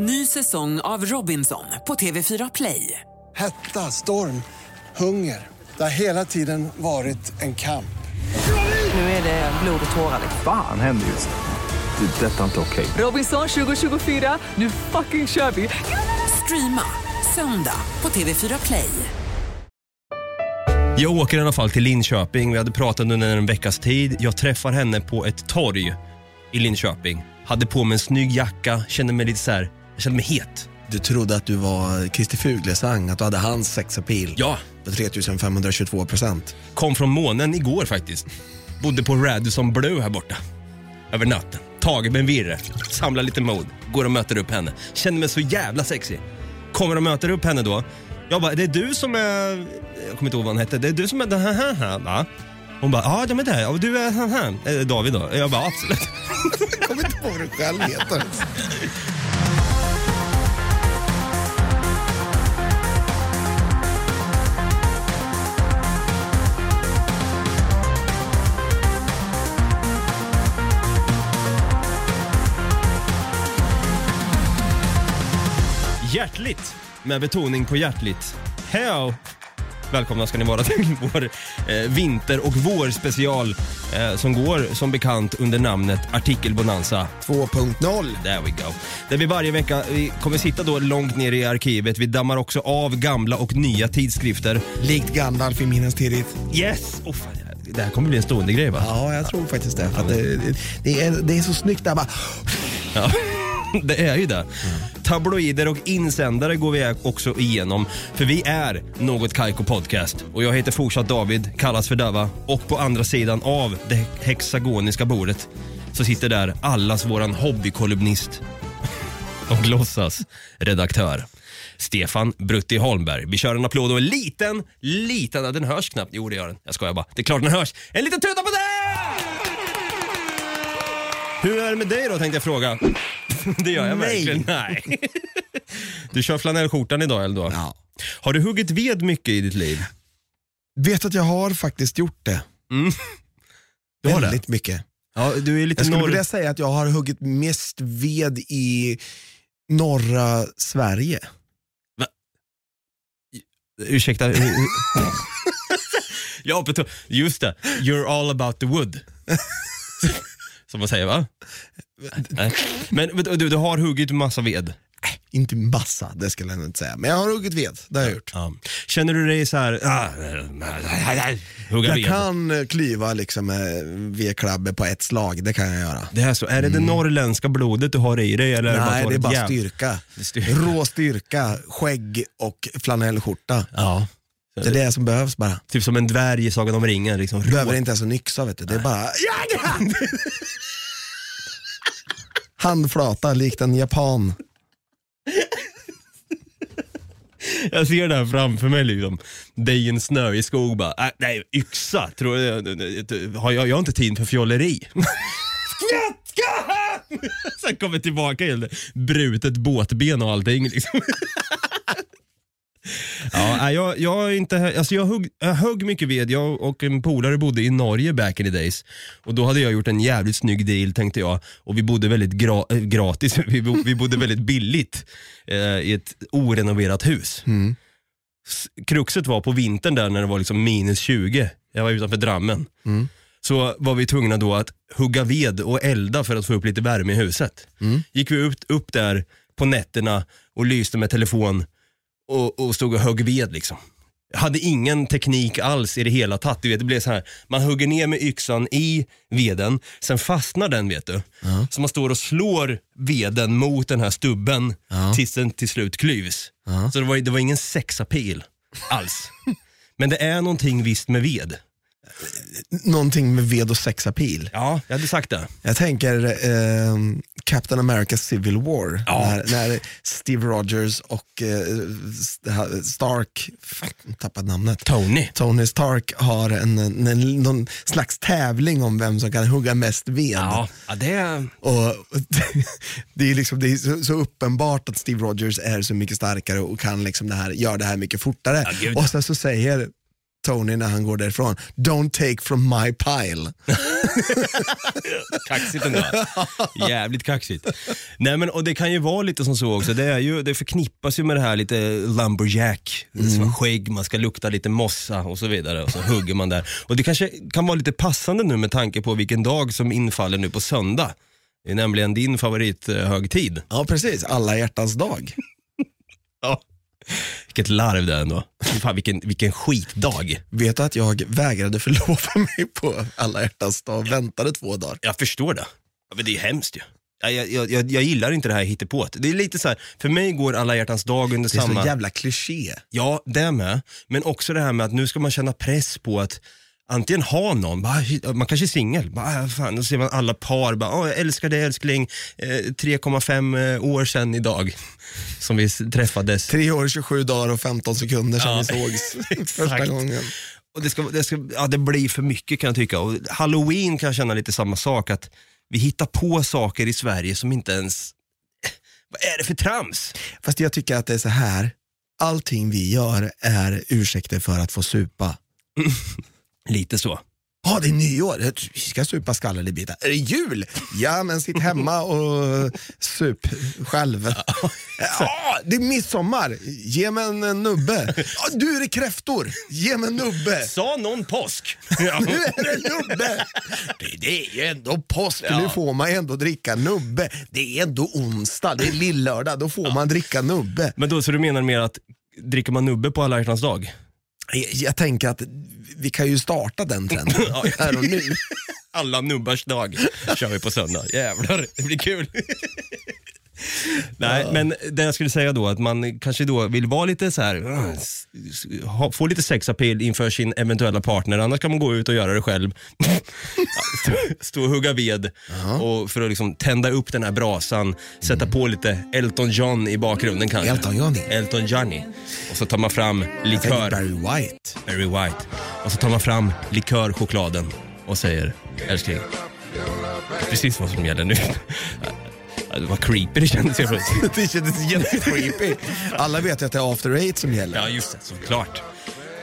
Ny säsong av Robinson på TV4 Play. Hetta, storm, hunger. Det har hela tiden varit en kamp. Nu är det blod och tårar. Fan händer just nu. Det. är Detta är inte okej. Robinson 2024, nu fucking kör vi! Streama söndag på TV4 Play. Jag åker i alla fall till Linköping. Vi hade pratat under en veckas tid. Jag träffar henne på ett torg i Linköping. Hade på mig en snygg jacka, kände mig lite så här, jag kände mig het. Du trodde att du var Christer Fuglesang, att du hade hans sexappeal Ja, på 3522 procent. kom från månen igår faktiskt. Bodde på Radisson Blue här borta. Över natten. Taget med en virre. Samlar lite mod. Går och möter upp henne. Känner mig så jävla sexy. Kommer och möter upp henne då. Jag bara, det är du som är... Jag kommer inte ihåg vad hon hette. Det är du som är den här, här, här va? Hon bara, ja de är det. Och du är han här. Eh, David då? Jag bara, absolut. Jag kommer inte på vad du själv heter. Hjärtligt, med betoning på hjärtligt. Hej! Välkomna ska ni vara till vår eh, vinter och vår special eh, som går som bekant under namnet Artikelbonanza 2.0. There we go. Där vi varje vecka vi kommer sitta då långt ner i arkivet. Vi dammar också av gamla och nya tidskrifter. Likt Gandalf i Minas Tirith. Yes! Oh, fan, det här kommer bli en stående grej va? Ja, jag tror faktiskt det. För att det, det, är, det är så snyggt där bara. Ja, det är ju det. Tabloider och insändare går vi också igenom. För vi är Något Kaiko Podcast. Och jag heter fortsatt David, kallas för Dava. Och på andra sidan av det hexagoniska bordet så sitter där allas våran hobbykolumnist och låtsas redaktör. Stefan Brutti Holmberg. Vi kör en applåd och en liten, liten, den hörs knappt. Jo det gör den. Jag skojar bara. Det är klart den hörs. En liten tuta på det! Hur är det med dig då tänkte jag fråga. Det gör jag Nej. verkligen. Nej. Du kör flanellskjortan idag eller då? Ja. Har du huggit ved mycket i ditt liv? Vet att jag har faktiskt gjort det. Du har det? Väldigt mycket. Ja, du är lite Jag skulle norr... vilja säga att jag har huggit mest ved i norra Sverige. Ursäkta. hur- hur- ja, just det. You're all about the wood. Som man säger va? Nej. Men du, du har huggit massa ved? Inte massa, det skulle jag inte säga. Men jag har huggit ved, det har jag gjort. Ja. Känner du dig så här... Ah, hugga Jag ved? kan eh, klyva liksom eh, vedklabbe på ett slag, det kan jag göra. Det är, så. är det det norrländska blodet du har i dig? Eller Mm. Nej, det är bara ett jäv- styrka. Styrka. Rå styrka, skägg och flanellskjorta. Ja. Det är det som behövs bara. Typ som en dvärg i Sagan om ringen. Liksom. Du behöver inte ens en yxa vet du. Det är bara jaga! Handflata likt en japan. Jag ser det här framför mig liksom. Dig i en snöig skog bara, äh, nej yxa, tror jag, har jag, jag har inte tid för fjolleri. Skvätt! Sen kommer tillbaka igen, brutet båtben och allting. Liksom. Ja, jag, jag, är inte, alltså jag, högg, jag högg mycket ved. Jag och en polare bodde i Norge back in the days. Och Då hade jag gjort en jävligt snygg deal tänkte jag. Och Vi bodde väldigt gra, äh, gratis, vi, bo, vi bodde väldigt billigt eh, i ett orenoverat hus. S- Kruxet var på vintern där när det var liksom minus 20. Jag var utanför Drammen. Så var vi tvungna då att hugga ved och elda för att få upp lite värme i huset. Gick vi upp, upp där på nätterna och lyste med telefon och, och stod och högg ved liksom. Hade ingen teknik alls i det hela tatt. Du vet, det blev så här, man hugger ner med yxan i veden, sen fastnar den vet du. Så man står och slår veden mot den här stubben tills den till slut klyvs. Så det var, det var ingen sexapil alls. Men det är någonting visst med ved. Någonting med ved och sexapil. Ja, jag hade sagt det. Jag tänker eh, Captain America Civil War. Ja. När, när Steve Rogers och eh, Stark, tappat namnet. Tony. Tony Stark har en, en, en, någon slags tävling om vem som kan hugga mest ved. Ja, ja det... Och det är, liksom, det är så, så uppenbart att Steve Rogers är så mycket starkare och kan liksom det här, gör det här mycket fortare. Ja, och sen så säger Tony när han går därifrån. Don't take from my pile. Kaxigt ändå. Jävligt kaxigt. Nej men och det kan ju vara lite som så också. Det, är ju, det förknippas ju med det här lite lumberjack. Mm. Skägg, man ska lukta lite mossa och så vidare. Och så hugger man där. Och det kanske kan vara lite passande nu med tanke på vilken dag som infaller nu på söndag. Det är nämligen din favorithögtid. Ja precis, alla hjärtans dag. Ja. Vilket larv det är ändå. Fan, vilken, vilken skitdag. Vet du att jag vägrade förlova mig på alla hjärtans dag och väntade två dagar? Jag förstår det. Men det är hemskt ju. Jag, jag, jag, jag gillar inte det här hittepået. Det är lite så här, för mig går alla hjärtans dag under Det är samma... så jävla kliché. Ja, det med. Men också det här med att nu ska man känna press på att antingen ha någon, bara, man kanske är singel, ah, fan, då ser man alla par, bara, oh, jag älskar dig älskling, eh, 3,5 eh, år sedan idag som vi träffades. Tre år, 27 dagar och 15 sekunder sedan Ja. vi sågs första gången. Och det, ska, det, ska, ja, det blir för mycket kan jag tycka. Och Halloween kan jag känna lite samma sak, att vi hittar på saker i Sverige som inte ens, vad är det för trams? Fast jag tycker att det är så här. allting vi gör är ursäkter för att få supa. Lite så. Ja, det är nyår. Vi ska supa bitar. Är det jul? Ja, men sitt hemma och sup själv. Ja, det är midsommar. Ge mig en, nubbe. Ja, du är det kräftor. Ge mig en nubbe. Sa någon påsk? Nu är det nubbe. Det, det är ju ändå påsk. Ja. Nu får man ändå dricka nubbe. Det är ändå onsdag. Det är lillördag. Då får man dricka nubbe. Men då, så du menar mer att dricker man nubbe på alla hjärtans dag? Jag, jag tänker att vi kan ju starta den trenden här och nu. Alla nubbars dag kör vi på söndag. Jävlar, det blir kul. Nej, men det jag skulle säga då, att man kanske då vill vara lite så här, s- ha, få lite sexappeal inför sin eventuella partner, annars kan man gå ut och göra det själv. Stå, stå och hugga ved och för att liksom tända upp den här brasan, sätta på lite Elton John i bakgrunden kanske. Elton Johnny. Elton Johnny. Och så tar man fram likör. Barry White. Barry White. Och så tar man fram likörchokladen och säger älskling, precis vad som gäller nu. Det var creepy det kändes helt plötsligt. Det kändes jättecreepy. Alla vet ju att det är after eight som gäller. Ja just det, såklart.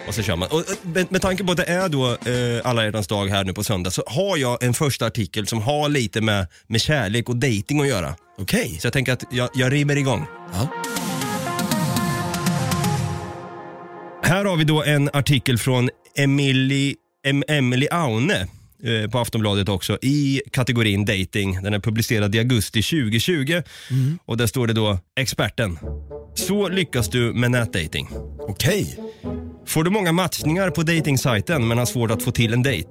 Och så kör man. Och eh, med, med tanke på att det är då eh, alla hjärtans dag här nu på söndag så har jag en första artikel som har lite med, med kärlek och dating att göra. Okej. Så jag tänker att jag, jag river igång. Ja. Här har vi då en artikel från Emily, em, Emily Aune på Aftonbladet också i kategorin dating. Den är publicerad i augusti 2020 och där står det då experten. Så lyckas du med nätdating. Okej. Får du många matchningar på datingsajten men har svårt att få till en dejt?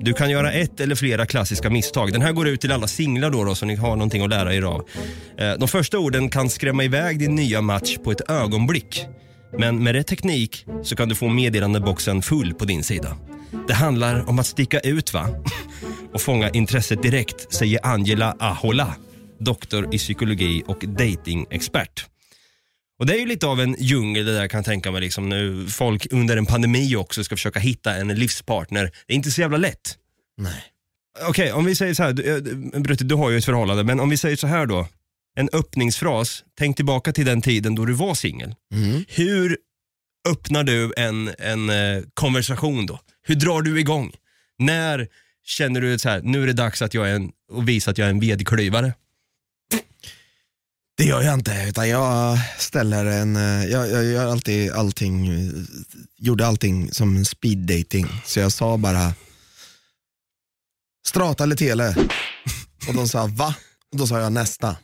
Du kan göra ett eller flera klassiska misstag. Den här går ut till alla singlar då, då så ni har någonting att lära er av. Eh, De första orden kan skrämma iväg din nya match på ett ögonblick. Men med rätt teknik så kan du få meddelandeboxen full på din sida. Det handlar om att sticka ut va? Och fånga intresset direkt, säger Angela Ahola, doktor i psykologi och datingexpert. Och det är ju lite av en djungel det där kan jag tänka mig. Liksom, nu folk under en pandemi också ska försöka hitta en livspartner. Det är inte så jävla lätt. Nej. Okej, om vi säger så här, du, eh, Brutte du har ju ett förhållande, men om vi säger så här då. En öppningsfras, tänk tillbaka till den tiden då du var singel. Mm. Hur öppnar du en, en eh, konversation då? Hur drar du igång? När känner du så här, nu är det dags att jag är en, och visa att jag är en vedklyvare? Det gör jag inte, utan jag ställer en, eh, jag, jag gör alltid allting, gjorde allting som speed dating. Så jag sa bara, strata eller tele? Och de sa va? Och då sa jag nästa.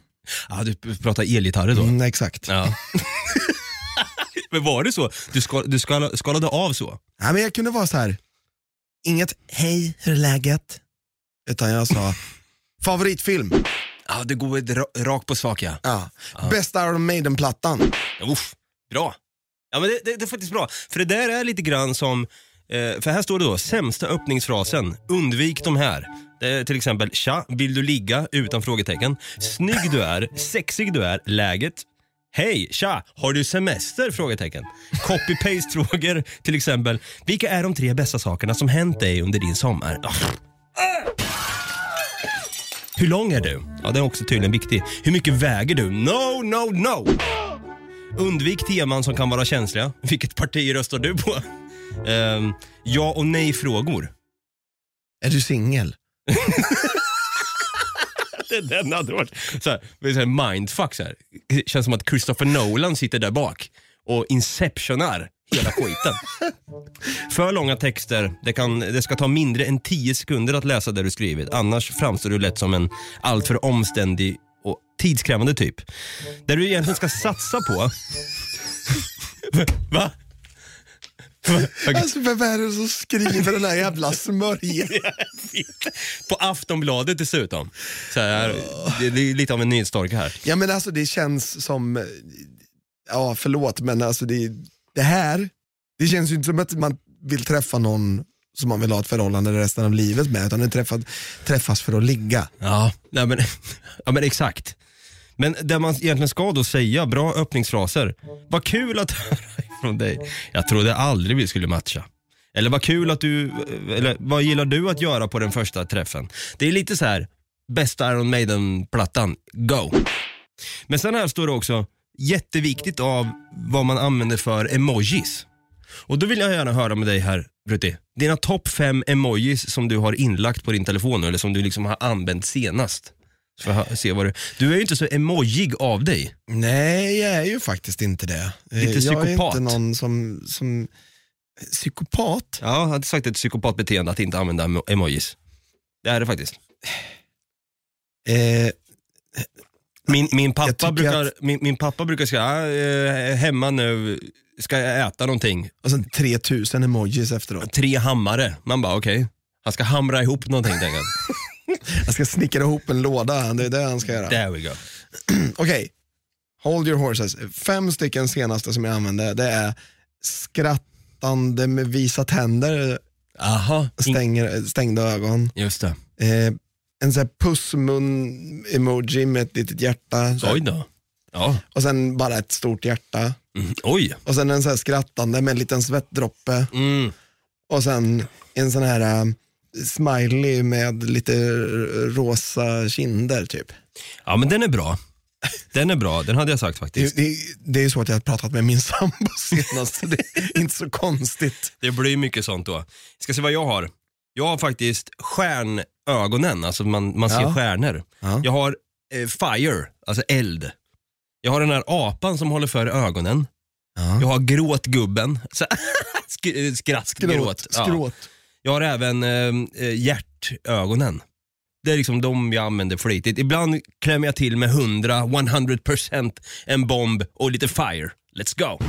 Ja, du pratar elgitarrer då? Mm, exakt. Ja. Men var det så? Du, skal, du skal, skalade av så? Ja, men jag kunde vara så här. inget hej, hur är läget? Utan jag sa, favoritfilm? Ja, det går ra- rakt på sak ja. Ja. Bästa Iron Maiden-plattan? Uff, bra. Ja, men det, det, det är faktiskt bra. För det där är lite grann som, eh, för här står det då, sämsta öppningsfrasen. Undvik de här. Är till exempel, tja, vill du ligga? Utan frågetecken. Snygg du är, sexig du är, läget. Hej, tja, har du semester? Frågetecken. Copy-paste-frågor, till exempel. Vilka är de tre bästa sakerna som hänt dig under din sommar? Ah. Hur lång är du? Ja, det är också tydligen viktigt. Hur mycket väger du? No, no, no! Undvik teman som kan vara känsliga. Vilket parti röstar du på? Ehm, ja och nej-frågor. Är du singel? Den hade varit så här, så här mindfuck så här. Det känns som att Christopher Nolan sitter där bak och inceptionar hela skiten. För långa texter, det, kan, det ska ta mindre än 10 sekunder att läsa det du skrivit. Annars framstår du lätt som en alltför omständig och tidskrävande typ. Det du egentligen ska satsa på... Va? Alltså vem är det som skriver den här jävla smörjan? På Aftonbladet dessutom. Så här, det det är lite av en nyhetsstork här. Ja men alltså det känns som, eh, ja förlåt men alltså det, det här, det känns ju inte som att man vill träffa någon som man vill ha ett förhållande resten av livet med, utan det träffas, träffas för att ligga. Ja, nej men, ja, men exakt. Men det man egentligen ska då säga, bra öppningsfraser. Vad kul att höra från dig. Jag trodde aldrig vi skulle matcha. Eller vad kul att du, eller vad gillar du att göra på den första träffen? Det är lite så här, bästa Iron Maiden-plattan, go. Men sen här står det också, jätteviktigt av vad man använder för emojis. Och då vill jag gärna höra med dig här, Brutti. Dina topp fem emojis som du har inlagt på din telefon nu, eller som du liksom har använt senast. Så jag se vad du... Du är ju inte så emojig av dig. Nej, jag är ju faktiskt inte det. Eh, Lite jag är psykopat. inte någon som, som psykopat? Ja, jag hade sagt ett psykopatbeteende att inte använda emo- emojis. Det är det faktiskt. Eh, Min, min, pappa, brukar, att- min, min pappa brukar säga, eh, hemma nu, ska jag äta någonting? och sen 3000 emojis efteråt. Tre hammare. Man bara okej, han ska hamra ihop någonting tänker jag. Ska snickra ihop en låda, det är det han ska göra. There we go. Okej, hold your horses. Fem stycken senaste som jag använde, det är skrattande med visa tänder, Aha, stänger, stängda ögon. just det. Eh, en sån här pussmun-emoji med ett litet hjärta. Oj då. Ja. Och sen bara ett stort hjärta. Mm. Oj. Och sen en sån här skrattande med en liten svettdroppe. Mm. Och sen en sån här äh, smiley med lite rosa kinder typ. Ja men den är bra. Den är bra, den hade jag sagt Det, faktiskt. det, det är så att jag har pratat med min sambo senast, så det är inte så konstigt. Det blir mycket sånt då. Ska se vad jag har. Jag har faktiskt stjärnögonen, alltså man, man ser Ja. stjärnor. Ja. Jag har eh, fire, alltså eld. Jag har den här apan som håller för ögonen. Ja. Jag har gråtgubben. Sk- Skratt, gråt. Skråt. Ja. Jag har även eh, eh, hjärtögonen. Det är liksom de jag använder flitigt. Ibland klämmer jag till med 100, 100% en bomb och lite fire. Let's go!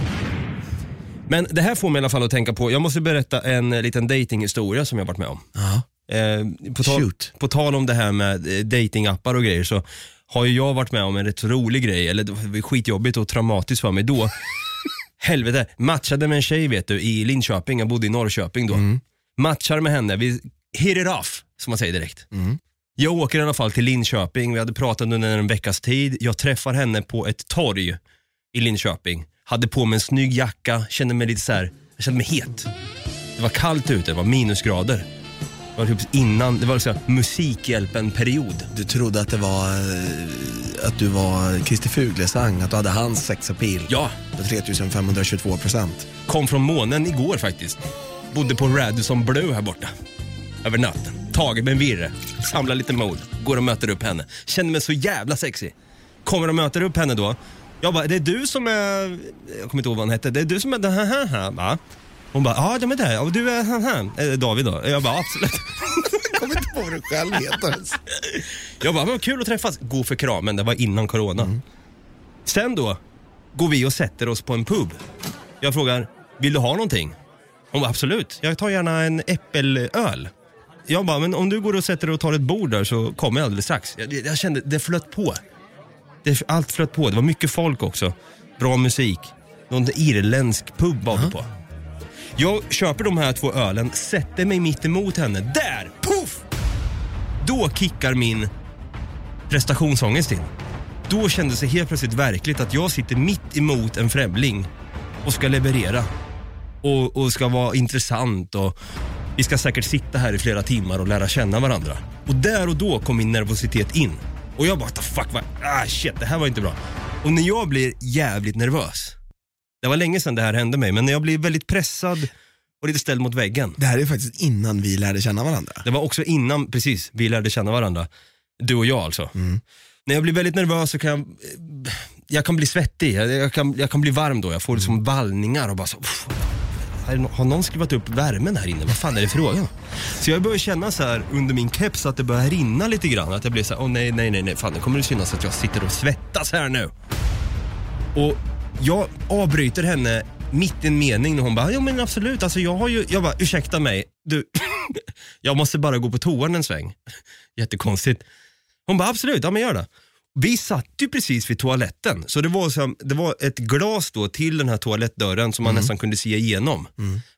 Men det här får mig i alla fall att tänka på, jag måste berätta en eh, liten datinghistoria som jag varit med om. Ja. Eh, på, tal, Shoot. på tal om det här med eh, datingappar och grejer så har ju jag varit med om en rätt rolig grej, eller det var skitjobbigt och traumatiskt för mig då. Helvete, matchade med en tjej vet du i Linköping, jag bodde i Norrköping då. Matchar med henne, vi hit it off som man säger direkt. Jag åker i alla fall till Linköping, vi hade pratat under en veckas tid. Jag träffar henne på ett torg i Linköping. Hade på mig en snygg jacka, kände mig lite så här, jag kände mig het. Det var kallt ute, det var minusgrader. Det var typ innan, det var så här Musikhjälpen-period. Du trodde att det var eh, att du var Christer Fuglesang, att du hade hans sexappeal Ja, på 3522 procent. kom från månen igår faktiskt. Bodde på Radisson Blue här borta. Över natten. Taget med en virre. Samlar lite mod. Går och möter upp henne. Känner mig så jävla sexy. Kommer och möter upp henne då. Jag bara, det är du som är... Jag kommer inte ihåg vad han hette. Det är du som är den här, här, va? Hon bara, ja de är där. Och du är han här. Eh, David då? Jag bara, absolut. Jag kommer inte på vad du själv heter. Jag bara, vad kul att träffas. Gå för kramen, det var innan corona. Sen då går vi och sätter oss på en pub. Jag frågar, vill du ha någonting? Hon bara, absolut. Jag tar gärna en äppelöl. Jag bara, men om du går och sätter dig och tar ett bord där så kommer jag alldeles strax. Jag, jag kände, det flöt på. Det, allt flöt på. Det var mycket folk också. Bra musik. Någon irländsk pub var vi på. Jag köper de här två ölen, sätter mig mitt emot henne. Där! Puff! Då kickar min prestationsångest in. Då kändes det helt plötsligt verkligt att jag sitter mitt emot en främling och ska leverera. Och, och ska vara intressant och vi ska säkert sitta här i flera timmar och lära känna varandra. Och där och då kom min nervositet in. Och jag bara, the fuck, vad, ah shit, det här var inte bra. Och när jag blir jävligt nervös, det var länge sedan det här hände mig, men när jag blir väldigt pressad och lite ställd mot väggen. Det här är faktiskt innan vi lärde känna varandra. Det var också innan, precis, vi lärde känna varandra. Du och jag alltså. När jag blir väldigt nervös så kan jag, jag kan bli svettig, jag, jag, kan, jag kan bli varm då. Jag får liksom vallningar och bara så, "Uff, är det nå- har någon skruvat upp värmen här inne? Vad fan är det frågan om? Så jag börjar känna så här under min keps att det börjar rinna lite grann. Att jag blir så här, åh nej, nej, nej, nej, fan det kommer det synas att jag sitter och svettas här nu. Och jag avbryter henne mitt i en mening när hon bara, ja men absolut, alltså jag har ju, jag bara, ursäkta mig, du, jag måste bara gå på toan en sväng. Jättekonstigt. Hon bara, absolut, ja men gör det. Vi satt ju precis vid toaletten, så det var, så, det var ett glas då till den här toalettdörren som man nästan kunde se igenom.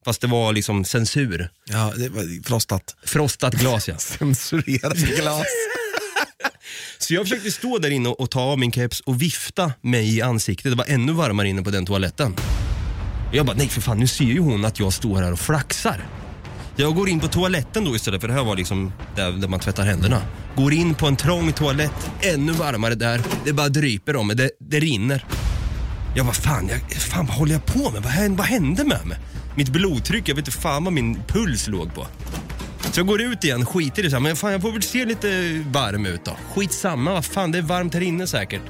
Fast det var liksom censur. Ja, det var frostat. Frostat glas ja. Censurerat glas. Så jag försökte stå där inne och ta av min keps och vifta mig i ansiktet. Det var ännu varmare inne på den toaletten. Jag bara, nej för fan nu ser ju hon att jag står här och flaxar. Jag går in på toaletten då istället, för det här var liksom där, där man tvättar händerna. Går in på en trång toalett, ännu varmare där. Det bara dryper om mig, det, det rinner. Jag bara, fan, jag, fan vad håller jag på med? Vad, hände- vad hände med mig? Mitt blodtryck, jag vet inte fan vad min puls låg på. Så jag går ut igen, skiter i det så här, men fan jag får väl se lite varm ut då. Skitsamma, vad fan det är varmt här inne säkert.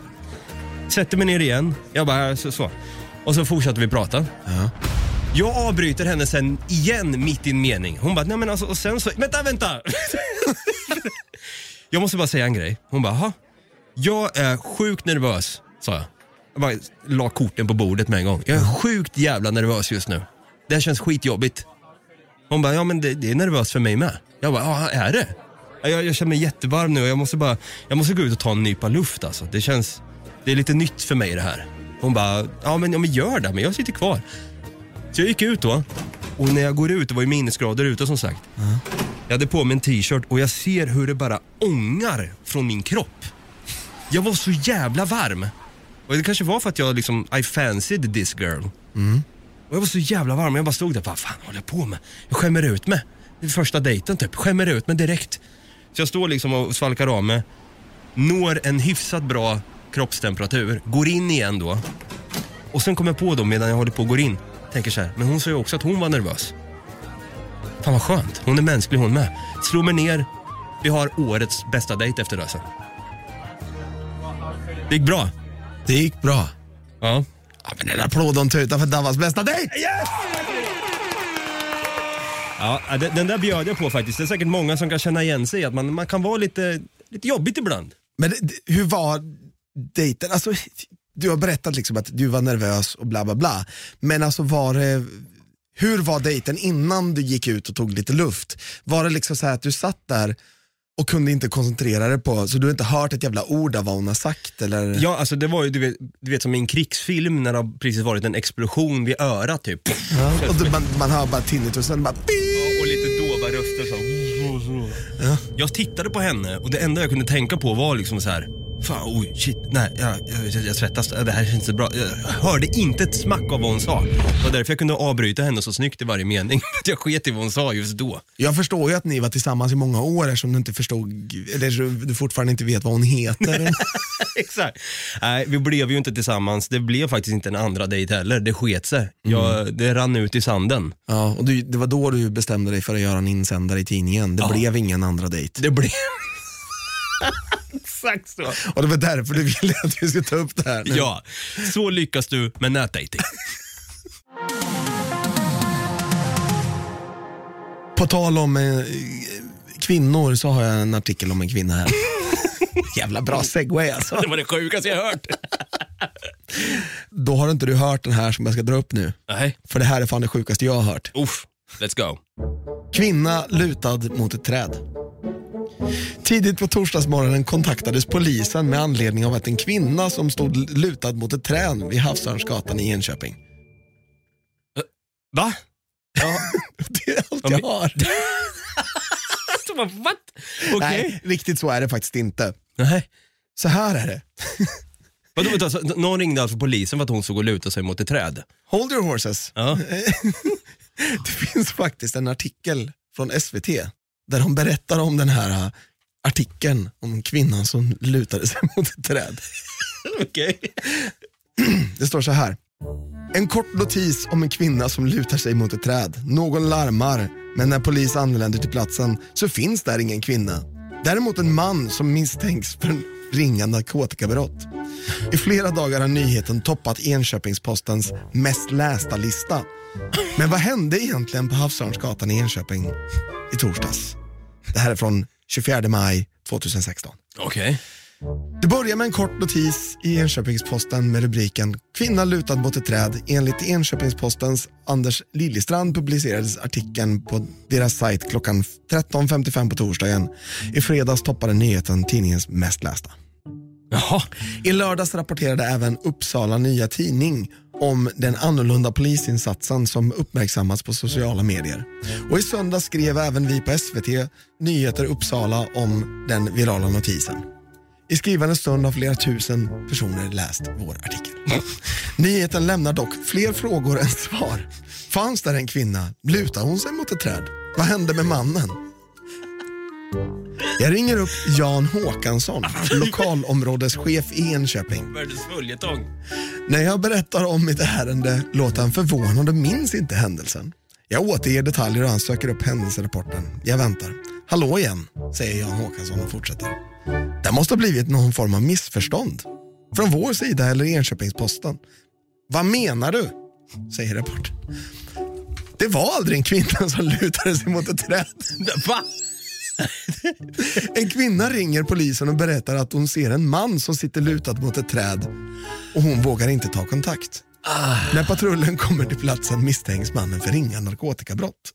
Sätter mig ner igen, jag bara så, så. Och så fortsätter vi prata. Jag avbryter henne sen igen mitt i en mening. Hon bara, nej men alltså och sen så, vänta, vänta. jag måste bara säga en grej. Hon bara, "Jaha? Jag är sjukt nervös, sa jag. Jag bara la korten på bordet med en gång. Jag är sjukt jävla nervös just nu. Det här känns skitjobbigt. Hon bara, ja men det, det är nervöst för mig med. Jag bara, ja är det? Ja, Jag, jag känner mig jättevarm nu och jag måste bara, jag måste gå ut och ta en nypa luft alltså. Det känns, det är lite nytt för mig det här. Hon bara, ja men, ja, men gör det, men jag sitter kvar. Så jag gick ut då och när jag går ut, det var ju minusgrader ute som sagt. Jag hade på mig en t-shirt och jag ser hur det bara ångar från min kropp. Jag var så jävla varm. Och det kanske var för att jag liksom, I fancied this girl. Och jag var så jävla varm, jag bara stod där, vad fan håller jag på med? Jag skämmer ut mig. Det är första dejten typ, skämmer ut mig direkt. Så jag står liksom och svalkar av mig, når en hyfsat bra kroppstemperatur, går in igen då. Och sen kommer jag på då medan jag håller på och går in, tänker så här, men hon sa ju också att hon var nervös. Fan vad skönt, hon är mänsklig hon med. Slår mig ner, vi har årets bästa dejt efter det sen. Det gick bra. Det gick bra. Ja. Ja, men en applåd och en tuta för Davas bästa dejt! Ja, den, den där bjöd jag på faktiskt. Det är säkert många som kan känna igen sig i att man, man kan vara lite, lite jobbigt ibland. Men det- hur var dejten? Alltså, du har berättat liksom att du var nervös och bla bla bla. Men alltså var det, hur var dejten innan du gick ut och tog lite luft? Var det liksom så här att du satt där och kunde inte koncentrera dig på, så du har inte hört ett jävla ord av vad hon har sagt? Eller? Ja, alltså det var ju du vet, du vet som i en krigsfilm när det har precis varit en explosion vid örat typ. Ja, och du, man, man hör bara tinnitusen, bara Och lite dova röster så. Jag tittade på henne och det enda jag kunde tänka på var liksom så här. Fan, oj, shit, nej, jag, jag, jag svettas, det här känns inte bra. Jag hörde inte ett smack av vad hon sa. Det var därför jag kunde avbryta henne så snyggt i varje mening. Att jag sket i vad hon sa just då. Jag förstår ju att ni var tillsammans i många år eftersom du inte förstod, eller du fortfarande inte vet vad hon heter. Exakt. Nej, vi blev ju inte tillsammans. Det blev faktiskt inte en andra dejt heller. Det sket sig. Jag, det rann ut i sanden. ja, och du, det var då du bestämde dig för att göra en insändare i tidningen. Det Ja. blev ingen andra dejt. Det blev... Exakt så. Och det var därför du ville att vi skulle ta upp det här. nu. Ja, så lyckas du med nätdating. På tal om eh, kvinnor så har jag en artikel om en kvinna här. Jävla bra segway alltså. Det var det sjukaste jag hört. Då har inte du hört den här som jag ska dra upp nu. Nej, För det här är fan det sjukaste jag har hört. uff. Let's go. Kvinna lutad mot ett träd. Tidigt på torsdagsmorgonen kontaktades polisen med anledning av att en kvinna som stod lutad mot ett träd vid Havsörnsgatan i Enköping. Va? Ja. Det är allt Ja, jag har. Alltså, What? Okej. Nej, riktigt så är det faktiskt inte. Nej. Så här är det. Vadå, vänta, så någon ringde alltså polisen för att hon såg och lutade sig mot ett träd? Hold your horses. Ja. Det finns faktiskt en artikel från SVT där de berättar om den här artikeln om kvinnan som lutade sig mot ett träd. Okej. Det står så här. En kort notis om en kvinna som lutar sig mot ett träd. Någon larmar, men när polis anländer till platsen så finns där ingen kvinna. Däremot en man som misstänks för en ringa narkotikabrott. I flera dagar har nyheten toppat Enköpingspostens mest lästa lista. Men vad hände egentligen på Havsörnsgatan i Enköping i torsdags? Det här är från 24 maj 2016. Okej. Det börjar med en kort notis i Enköpingsposten med rubriken “Kvinna lutad mot ett träd”. Enligt Enköpingspostens Anders Liljestrand publicerades artikeln på deras sajt klockan 13.55 på torsdagen. I fredags toppade nyheten tidningens mest lästa. Jaha. I lördags rapporterade även Uppsala Nya Tidning om den annorlunda polisinsatsen som uppmärksammats på sociala medier. Och i söndag skrev även vi på SVT Nyheter Uppsala om den virala notisen. I skrivande stund har flera tusen personer läst vår artikel. Nyheten lämnar dock fler frågor än svar. Fanns där en kvinna? Lutade hon sig mot ett träd? Vad hände med mannen? Jag ringer upp Jan Håkansson, lokalområdeschef i Enköping. Världens följetong. När jag berättar om mitt ärende låter han förvånad och minns inte händelsen. Jag återger detaljer och han söker upp händelserapporten. Jag väntar. Hallå igen, säger Jan Håkansson och fortsätter. Det måste ha blivit någon form av missförstånd. Från vår sida eller Enköpingsposten. Vad menar du? säger reportern. Det var aldrig en kvinna som lutade sig mot ett träd. Va? En kvinna ringer polisen och berättar att hon ser en man som sitter lutad mot ett träd och hon vågar inte ta kontakt. När patrullen kommer till platsen misstänks mannen för ringa narkotikabrott.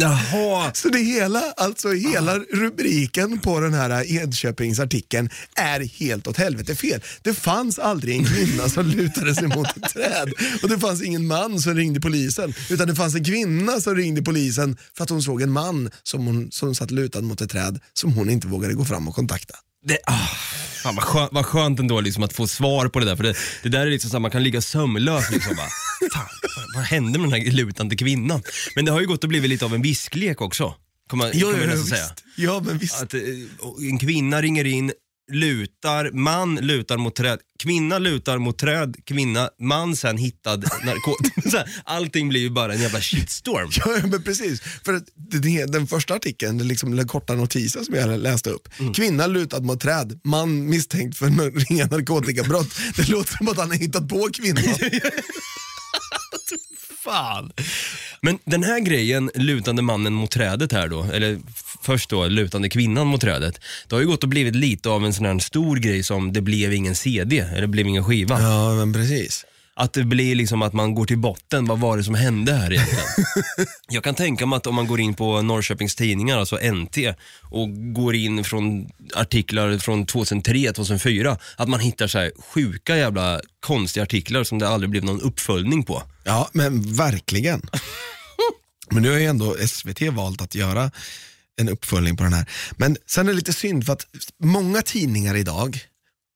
Jaha. Så det hela, alltså hela rubriken på den här Enköpingsartikeln är helt åt helvete fel. Det fanns aldrig en kvinna som lutade sig mot ett träd och det fanns ingen man som ringde polisen utan det fanns en kvinna som ringde polisen för att hon såg en man som, hon, som satt lutad mot ett träd som hon inte vågade gå fram och kontakta. Det, ah, fan vad, skönt, vad skönt ändå liksom att få svar på det där. För det, det där är liksom så att man kan ligga sömnlös. Liksom, bara, fan, vad, vad hände med den här lutande kvinnan? Men det har ju gått att bli lite av en visklek också. Kan man, kan man nästan säga. Ja, men visst. Att eh, en kvinna ringer in, lutar, man lutar mot träd, kvinna lutar mot träd, kvinna, man sen hittad narkotika. Allting blir ju bara en jävla shitstorm. Ja, men precis. För att det- den första artikeln, den, liksom, den korta notisen som jag läste upp. Kvinna lutad mot träd, man misstänkt för ringa narkotikabrott. Det låter som att han har hittat på kvinnan. Fan. Men den här grejen, lutande mannen mot trädet här då, eller först då lutande kvinnan mot trädet. Det har ju gått och blivit lite av en sån här stor grej som det blev ingen CD, eller det blev ingen skiva. Ja, men precis. Att det blir liksom att man går till botten, vad var det som hände här egentligen? Jag kan tänka mig att om man går in på Norrköpings Tidningar, alltså NT, och går in från artiklar från 2003, 2004, att man hittar så här sjuka jävla konstiga artiklar som det aldrig blev någon uppföljning på. Ja, men verkligen. Men nu har ju ändå SVT valt att göra en uppföljning på den här. Men sen är det lite synd för att många tidningar idag,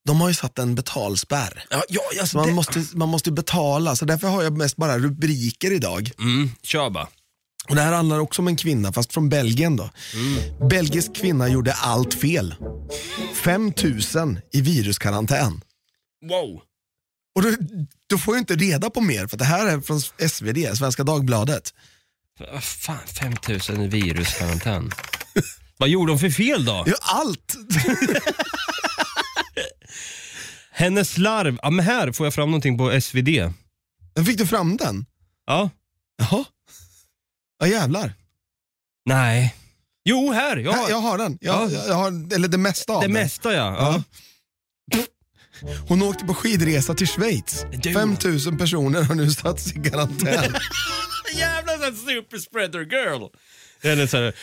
de har ju satt en betalspärr. Ja, ja alltså Så man, det... måste, man måste betala, så därför har jag mest bara rubriker idag. Mm, kör bara. Och Det här handlar också om en kvinna, fast från Belgien. då. Belgisk kvinna gjorde allt fel. 5000 i viruskarantän. Wow. Och då, då får jag inte reda på mer, för det här är från SvD, Svenska Dagbladet. Vad fan, 5000 i viruskarantän. Vad gjorde de för fel då? Ja, allt! Hennes slarv, ja men här får jag fram någonting på SvD. Fick du fram den? Ja, Jaha. Ja jävlar. nej. Jo, här. Jag Här, har jag har den. Jag, Ja. jag har, eller det mesta av det den. mesta ja. ja. Hon åkte på skidresa till Schweiz. Du. 5000 personer har nu satts i karantän. Jävla super spreader girl. Eller så här,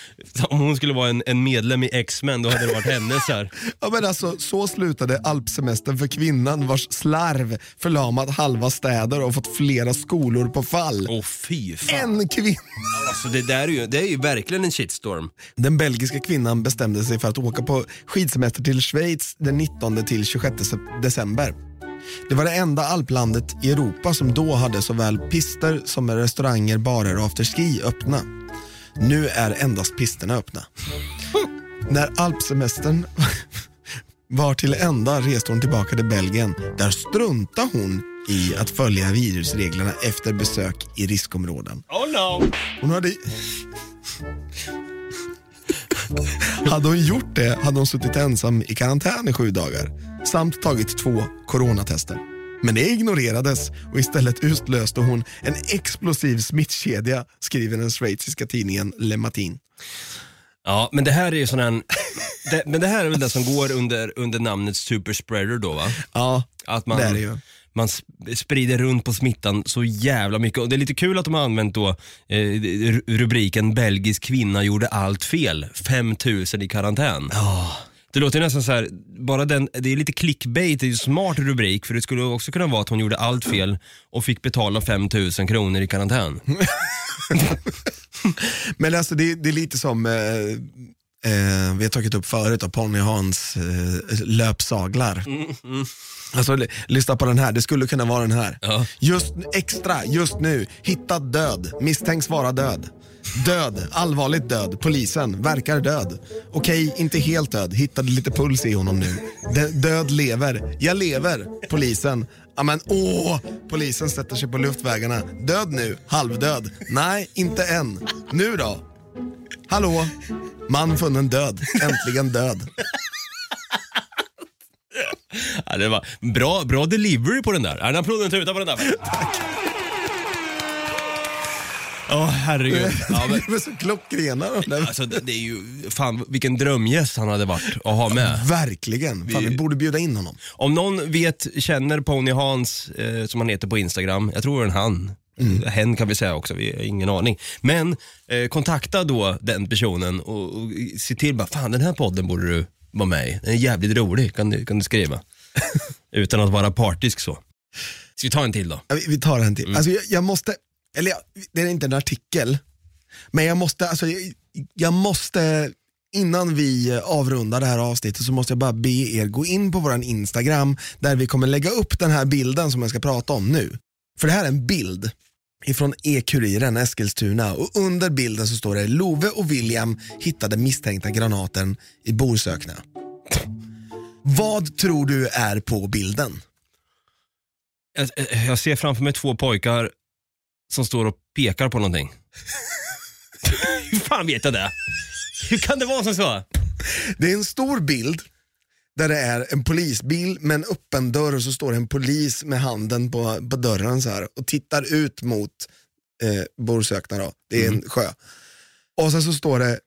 om hon skulle vara en, en medlem i X-Men, då hade det varit henne så här. ja, men alltså, så slutade alpsemestern för kvinnan vars slarv förlamat halva städer och fått flera skolor på fall. Åh fy fan. En kvinna. Alltså, det där är ju, det är ju verkligen en shitstorm. Den belgiska kvinnan bestämde sig för att åka på skidsemester till Schweiz den 19 till 26 sep- december. Det var det enda alplandet i Europa som då hade såväl pister som restauranger, barer och afterski öppna. Nu är endast pisterna öppna. När alpsemestern var till ända reste hon tillbaka till Belgien. Där struntade hon i att följa virusreglerna efter besök i riskområden. Oh no! Hon hade... hade hon gjort det hade hon suttit ensam i karantän i sju dagar samt tagit två coronatester. Men det ignorerades och istället utlöste hon en explosiv smittkedja, skriver den schweiziska tidningen Le Matin. Ja, men det här är ju sån här, det, men det här är väl det som går under, under namnet superspreader då va? Ja, Att man, det är det ju. man sp- sprider runt på smittan så jävla mycket. Och det är lite kul att de har använt då eh, ru- rubriken belgisk kvinna gjorde allt fel, 5000 i karantän. Det låter nästan så här, bara den, det är lite clickbait, det är ju smart rubrik för det skulle också kunna vara att hon gjorde allt fel och fick betala 5000 kronor i karantän. Men alltså det, det är lite som, eh, eh, vi har tagit upp förut, av Ponny Hans eh, löpsaglar. Alltså l- lyssna på den här, det skulle kunna vara den här. Ja. Just extra, just nu, hittad död, misstänks vara död. Död, allvarligt död, polisen, verkar död. Okej, inte helt död, hittade lite puls i honom nu. Dö- död lever, jag lever, polisen. Ja men åh, polisen sätter sig på luftvägarna. Död nu, halvdöd. Nej, inte än. Nu då? Hallå? Man funnen död, äntligen död. Ja, det var bra, bra delivery på den där. En applåd och en tuta på den där. Åh herregud. Ja, men, De är så klockrena de där. alltså, det, det är ju, fan vilken drömgäst han hade varit att ha med. Verkligen. Fan, vi borde bjuda in honom. Om någon vet, känner Pony Hans, eh, som han heter på Instagram, jag tror det är en han. Mm. Hen kan vi säga också, vi har ingen aning. Men eh, kontakta då den personen och, och se till bara, fan den här podden borde du vara med i. Den är jävligt rolig, kan du, kan du skriva. Utan att vara partisk så. Ska vi ta en till då? Ja, vi- Vi tar en till. Alltså, jag, jag måste, eller det är inte en artikel, men jag måste, alltså, jag, jag måste, innan vi avrundar det här avsnittet så måste jag bara be er gå in på vår Instagram där vi kommer lägga upp den här bilden som jag ska prata om nu. För det här är en bild ifrån E-Kuriren Eskilstuna och under bilden så står det Love och William hittade misstänkta granaten i Borsökna. Vad tror du är på bilden? Jag, jag ser framför mig två pojkar som står och pekar på någonting. Hur fan vet jag det? Hur kan det vara som så? Det är en stor bild där det är en polisbil med en öppen dörr och så står det en polis med handen på, på dörren så här och tittar ut mot eh, Borsökna då. Det är en sjö. Och sen så står det,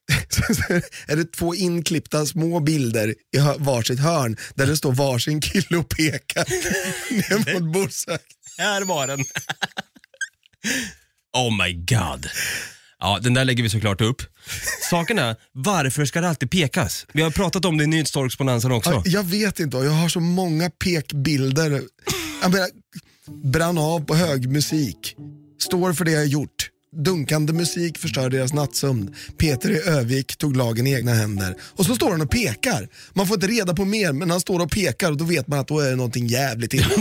är det två inklippta små bilder i varsitt hörn där det står varsin kille och pekar ner mot Borsökna. Här var den. Oh my god. Ja, den där lägger vi såklart upp. Saken är, varför ska det alltid pekas? Vi har pratat om det i Nyhetstorksponensen också. Ja, Jag vet inte, jag har så många pekbilder. Jag menar, brann av på hög musik. Står för det jag gjort. Dunkande musik förstör deras nattsömn. Peter i Övik tog lagen i egna händer. Och så står han och pekar. Man får inte reda på mer, men han står och pekar och då vet man att då är det någonting jävligt illa.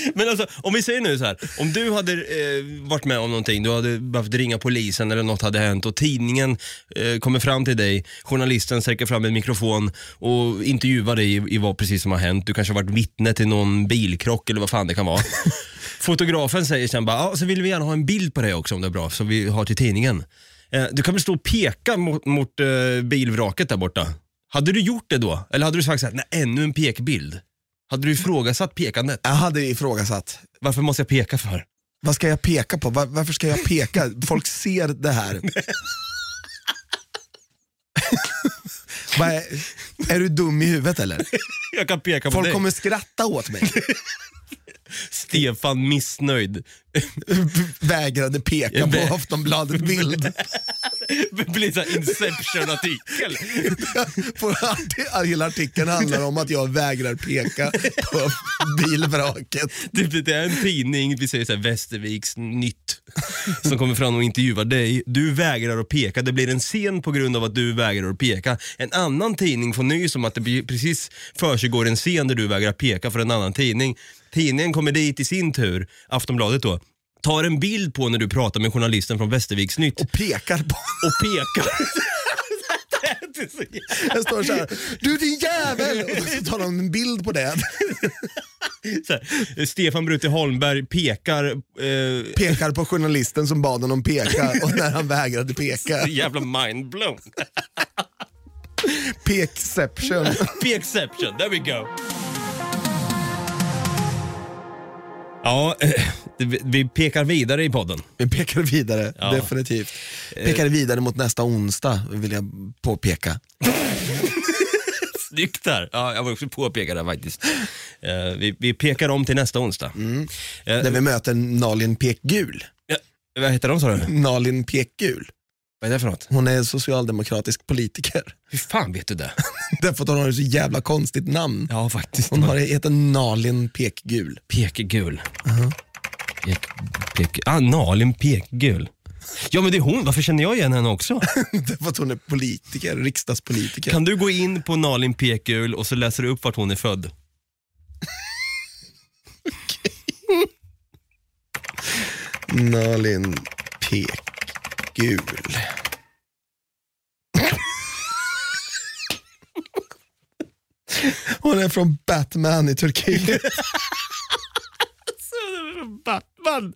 Men alltså, om vi säger nu så här, om du hade eh, varit med om någonting, du hade behövt ringa polisen eller något hade hänt och tidningen eh, kommer fram till dig, journalisten sträcker fram en mikrofon och intervjuar dig i, i vad precis som har hänt. Du kanske har varit vittne till någon bilkrock eller vad fan det kan vara. Fotografen säger sen bara, ja, så vill vi gärna ha en bild på det också om det är bra, som vi har till tidningen. Eh, du kan väl stå och peka mot, mot eh, bilvraket där borta? Hade du gjort det då? Eller hade du sagt så här, nej ännu en pekbild? Hade du ifrågasatt pekandet? Jag hade ifrågasatt. Varför måste jag peka för? Vad ska jag peka på? Var, varför ska jag peka? Folk ser det här. Är, är du dum i huvudet eller? Jag kan peka på Folk dig. kommer skratta åt mig. Stefan missnöjd. Vägrade peka på Aftonbladet bild. Blir så här Inception-artikel. Hela artikeln handlar om att jag vägrar peka på bilvraket. Det, det är en tidning, vi säger så här, Västerviks Nytt, som kommer fram och intervjuar dig. Du vägrar att peka, det blir en scen på grund av att du vägrar att peka. En annan tidning får nys om att det precis försiggår en scen där du vägrar peka för en annan tidning. Tidningen kommer dit i sin tur, Aftonbladet då, tar en bild på när du pratar med journalisten från Västerviks Nytt Och pekar på. och pekar. Så Jag står så här, du din jävel! Och så tar de en bild på det. Så här, Stefan Brutti Holmberg pekar, eh, Pekar på journalisten som bad honom peka och när han vägrade peka. jävla mindblown. Pekception. Pekception, there we go. Ja, eh, vi- pekar vidare i podden. Vi pekar vidare, Ja. definitivt. Pekar vidare mot nästa onsdag, vill jag påpeka. Snyggt där. Ja, jag var också påpeka det faktiskt. Eh, vi, vi pekar om till nästa onsdag. Eh, Där vi möter Nalin Pekgul. ja, vad heter de sa du? Nalin Pekgul. Vad är det för något? Hon är socialdemokratisk politiker. Hur fan vet du det? Därför att hon har ett så jävla konstigt namn. Ja, faktiskt. Hon har, heter Nalin Pekgul. Pekgul. Pek, pek, ah, Nalin Pekgul. Ja men det är hon, varför känner jag igen henne också? Därför att hon är politiker, riksdagspolitiker. Kan du gå in på Nalin Pekgul och så läser du upp vart hon är född? Nalin Pekgul. Hon är från Batman i Turkiet. Batman!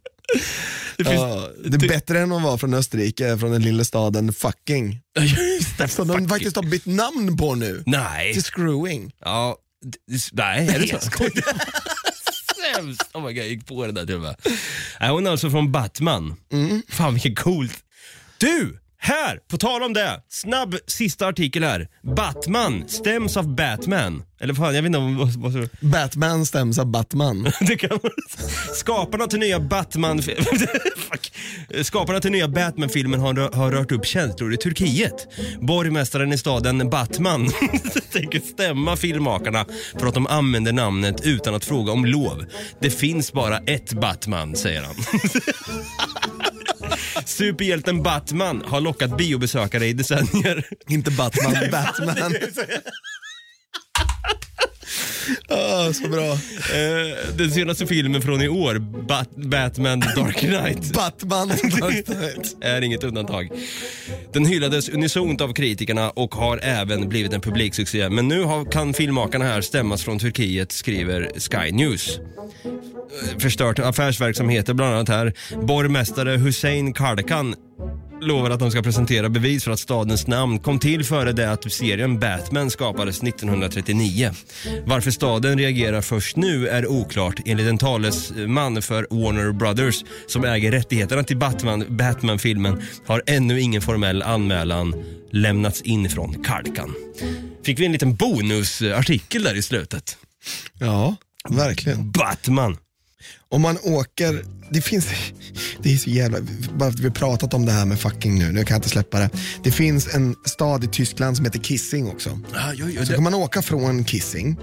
Det finns... Ja, det är bättre än att vara från Österrike, från den lilla staden fucking. Just det, Som de faktiskt har bytt namn på nu. Nej. Till screwing. Ja, nej, är det så? Sämst! Oh my God, jag gick på det där till och med. Hon är alltså från Batman. Fan vilket coolt. Du! Här, på tal om det. Snabb sista artikel här. Batman stäms av Batman. Eller fan, jag vet inte om... Vad, vad, Batman stäms av Batman. det kan. Skaparna till nya Batman... Fuck. Skaparna till nya Batman-filmen har, har rört upp känslor i Turkiet. Borgmästaren i staden Batman tänker stämma filmmakarna för att de använder namnet utan att fråga om lov. Det finns bara ett Batman, säger han. Superhjälten Batman har lockat biobesökare i decennier. Inte Batman, Batman. Ah, så bra. Eh, Den senaste filmen från i år, Bat- Batman Dark Knight. Batman Dark Knight. är inget undantag. Den hyllades unisont av kritikerna och har även blivit en publiksuccé. Men nu har, kan filmmakarna här stämmas från Turkiet, skriver Sky News. Eh, Förstört affärsverksamheter bland annat här. Borgmästare Hussein Kardakan lovar att de ska presentera bevis för att stadens namn kom till före det att serien Batman skapades 1939. Varför staden reagerar först nu är oklart enligt en talesman för Warner Brothers som äger rättigheterna till Batman, Batman-filmen har ännu ingen formell anmälan lämnats in från Karkan. Fick vi en liten bonusartikel där i slutet. Ja, verkligen. Batman. Om man åker, det finns, det är så jävla, bara för att vi har pratat om det här med fucking nu, nu kan jag inte släppa det. Det finns en stad i Tyskland som heter Kissing också. Så kan man åka från Kissing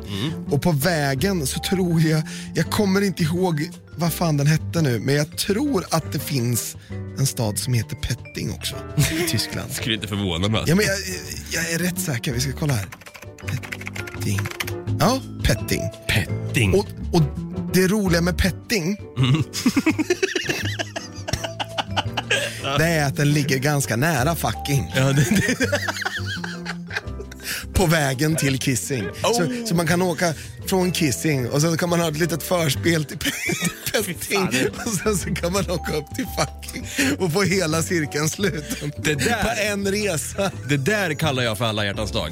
och på vägen så tror jag, jag kommer inte ihåg vad fan den hette nu, men jag tror att det finns en stad som heter Petting också i Tyskland. Skulle inte förvåna mig. Ja, men jag, jag är rätt säker, vi ska kolla här. Petting. Ja, Petting. Petting. Och, och det roliga med petting det är att den ligger ganska nära fucking. Ja, det, det, På vägen till Kissing. Oh. Så, så man kan åka från Kissing och sen kan man ha ett litet förspel till petting och sen så kan man åka upp till fucking och få hela cirkeln sluten. Det där- På en resa. Det där kallar jag för alla hjärtans dag.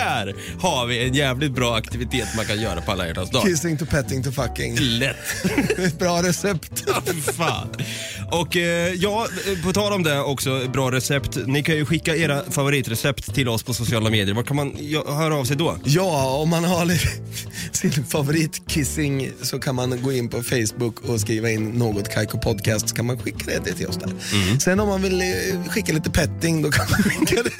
där har vi en jävligt bra aktivitet man kan göra på alla hjärtans dag. Kissing to petting to fucking. Lätt. Ett bra recept. Ja, fan. Och eh, ja, eh, på tal om det också, bra recept. Ni kan ju skicka era favoritrecept till oss på sociala medier. Var kan man höra av sig då? Ja, om man har sin favorit kissing så kan man gå in på Facebook och skriva in något Kaiko podcast så kan man skicka det till oss där. Sen om man vill eh, skicka lite petting då kan man skicka det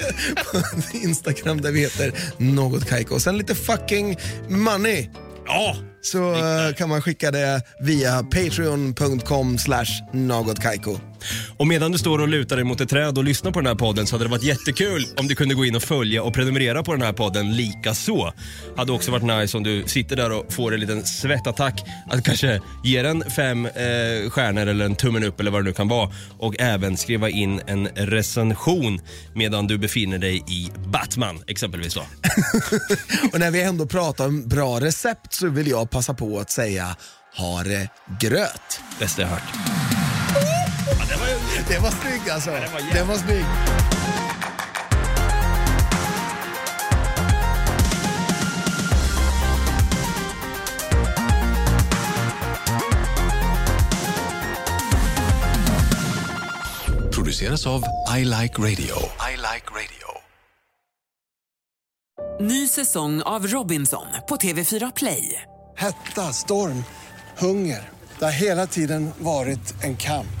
på Instagram där vi heter något Kaiko. Sen lite fucking money. Ja, så eh, kan man skicka det via patreon.com slash nagotkaiko. Och medan du står och lutar dig mot ett träd och lyssnar på den här podden så hade det varit jättekul om du kunde gå in och följa och prenumerera på den här podden lika så. Hade också varit nice om du sitter där och får en liten svettattack att kanske ge den fem eh, stjärnor eller en tummen upp eller vad det nu kan vara och även skriva in en recension medan du befinner dig i Batman exempelvis då. Och när vi ändå pratar om bra recept så vill jag passa på att säga ha det gröt. Bästa jag hört. Det var snygg alltså. var jävligt. Det var snygg. Produceras av I Like Radio. I like radio. Ny säsong av Robinson på TV4 Play. Hetta, storm, hunger. Det har hela tiden varit en kamp.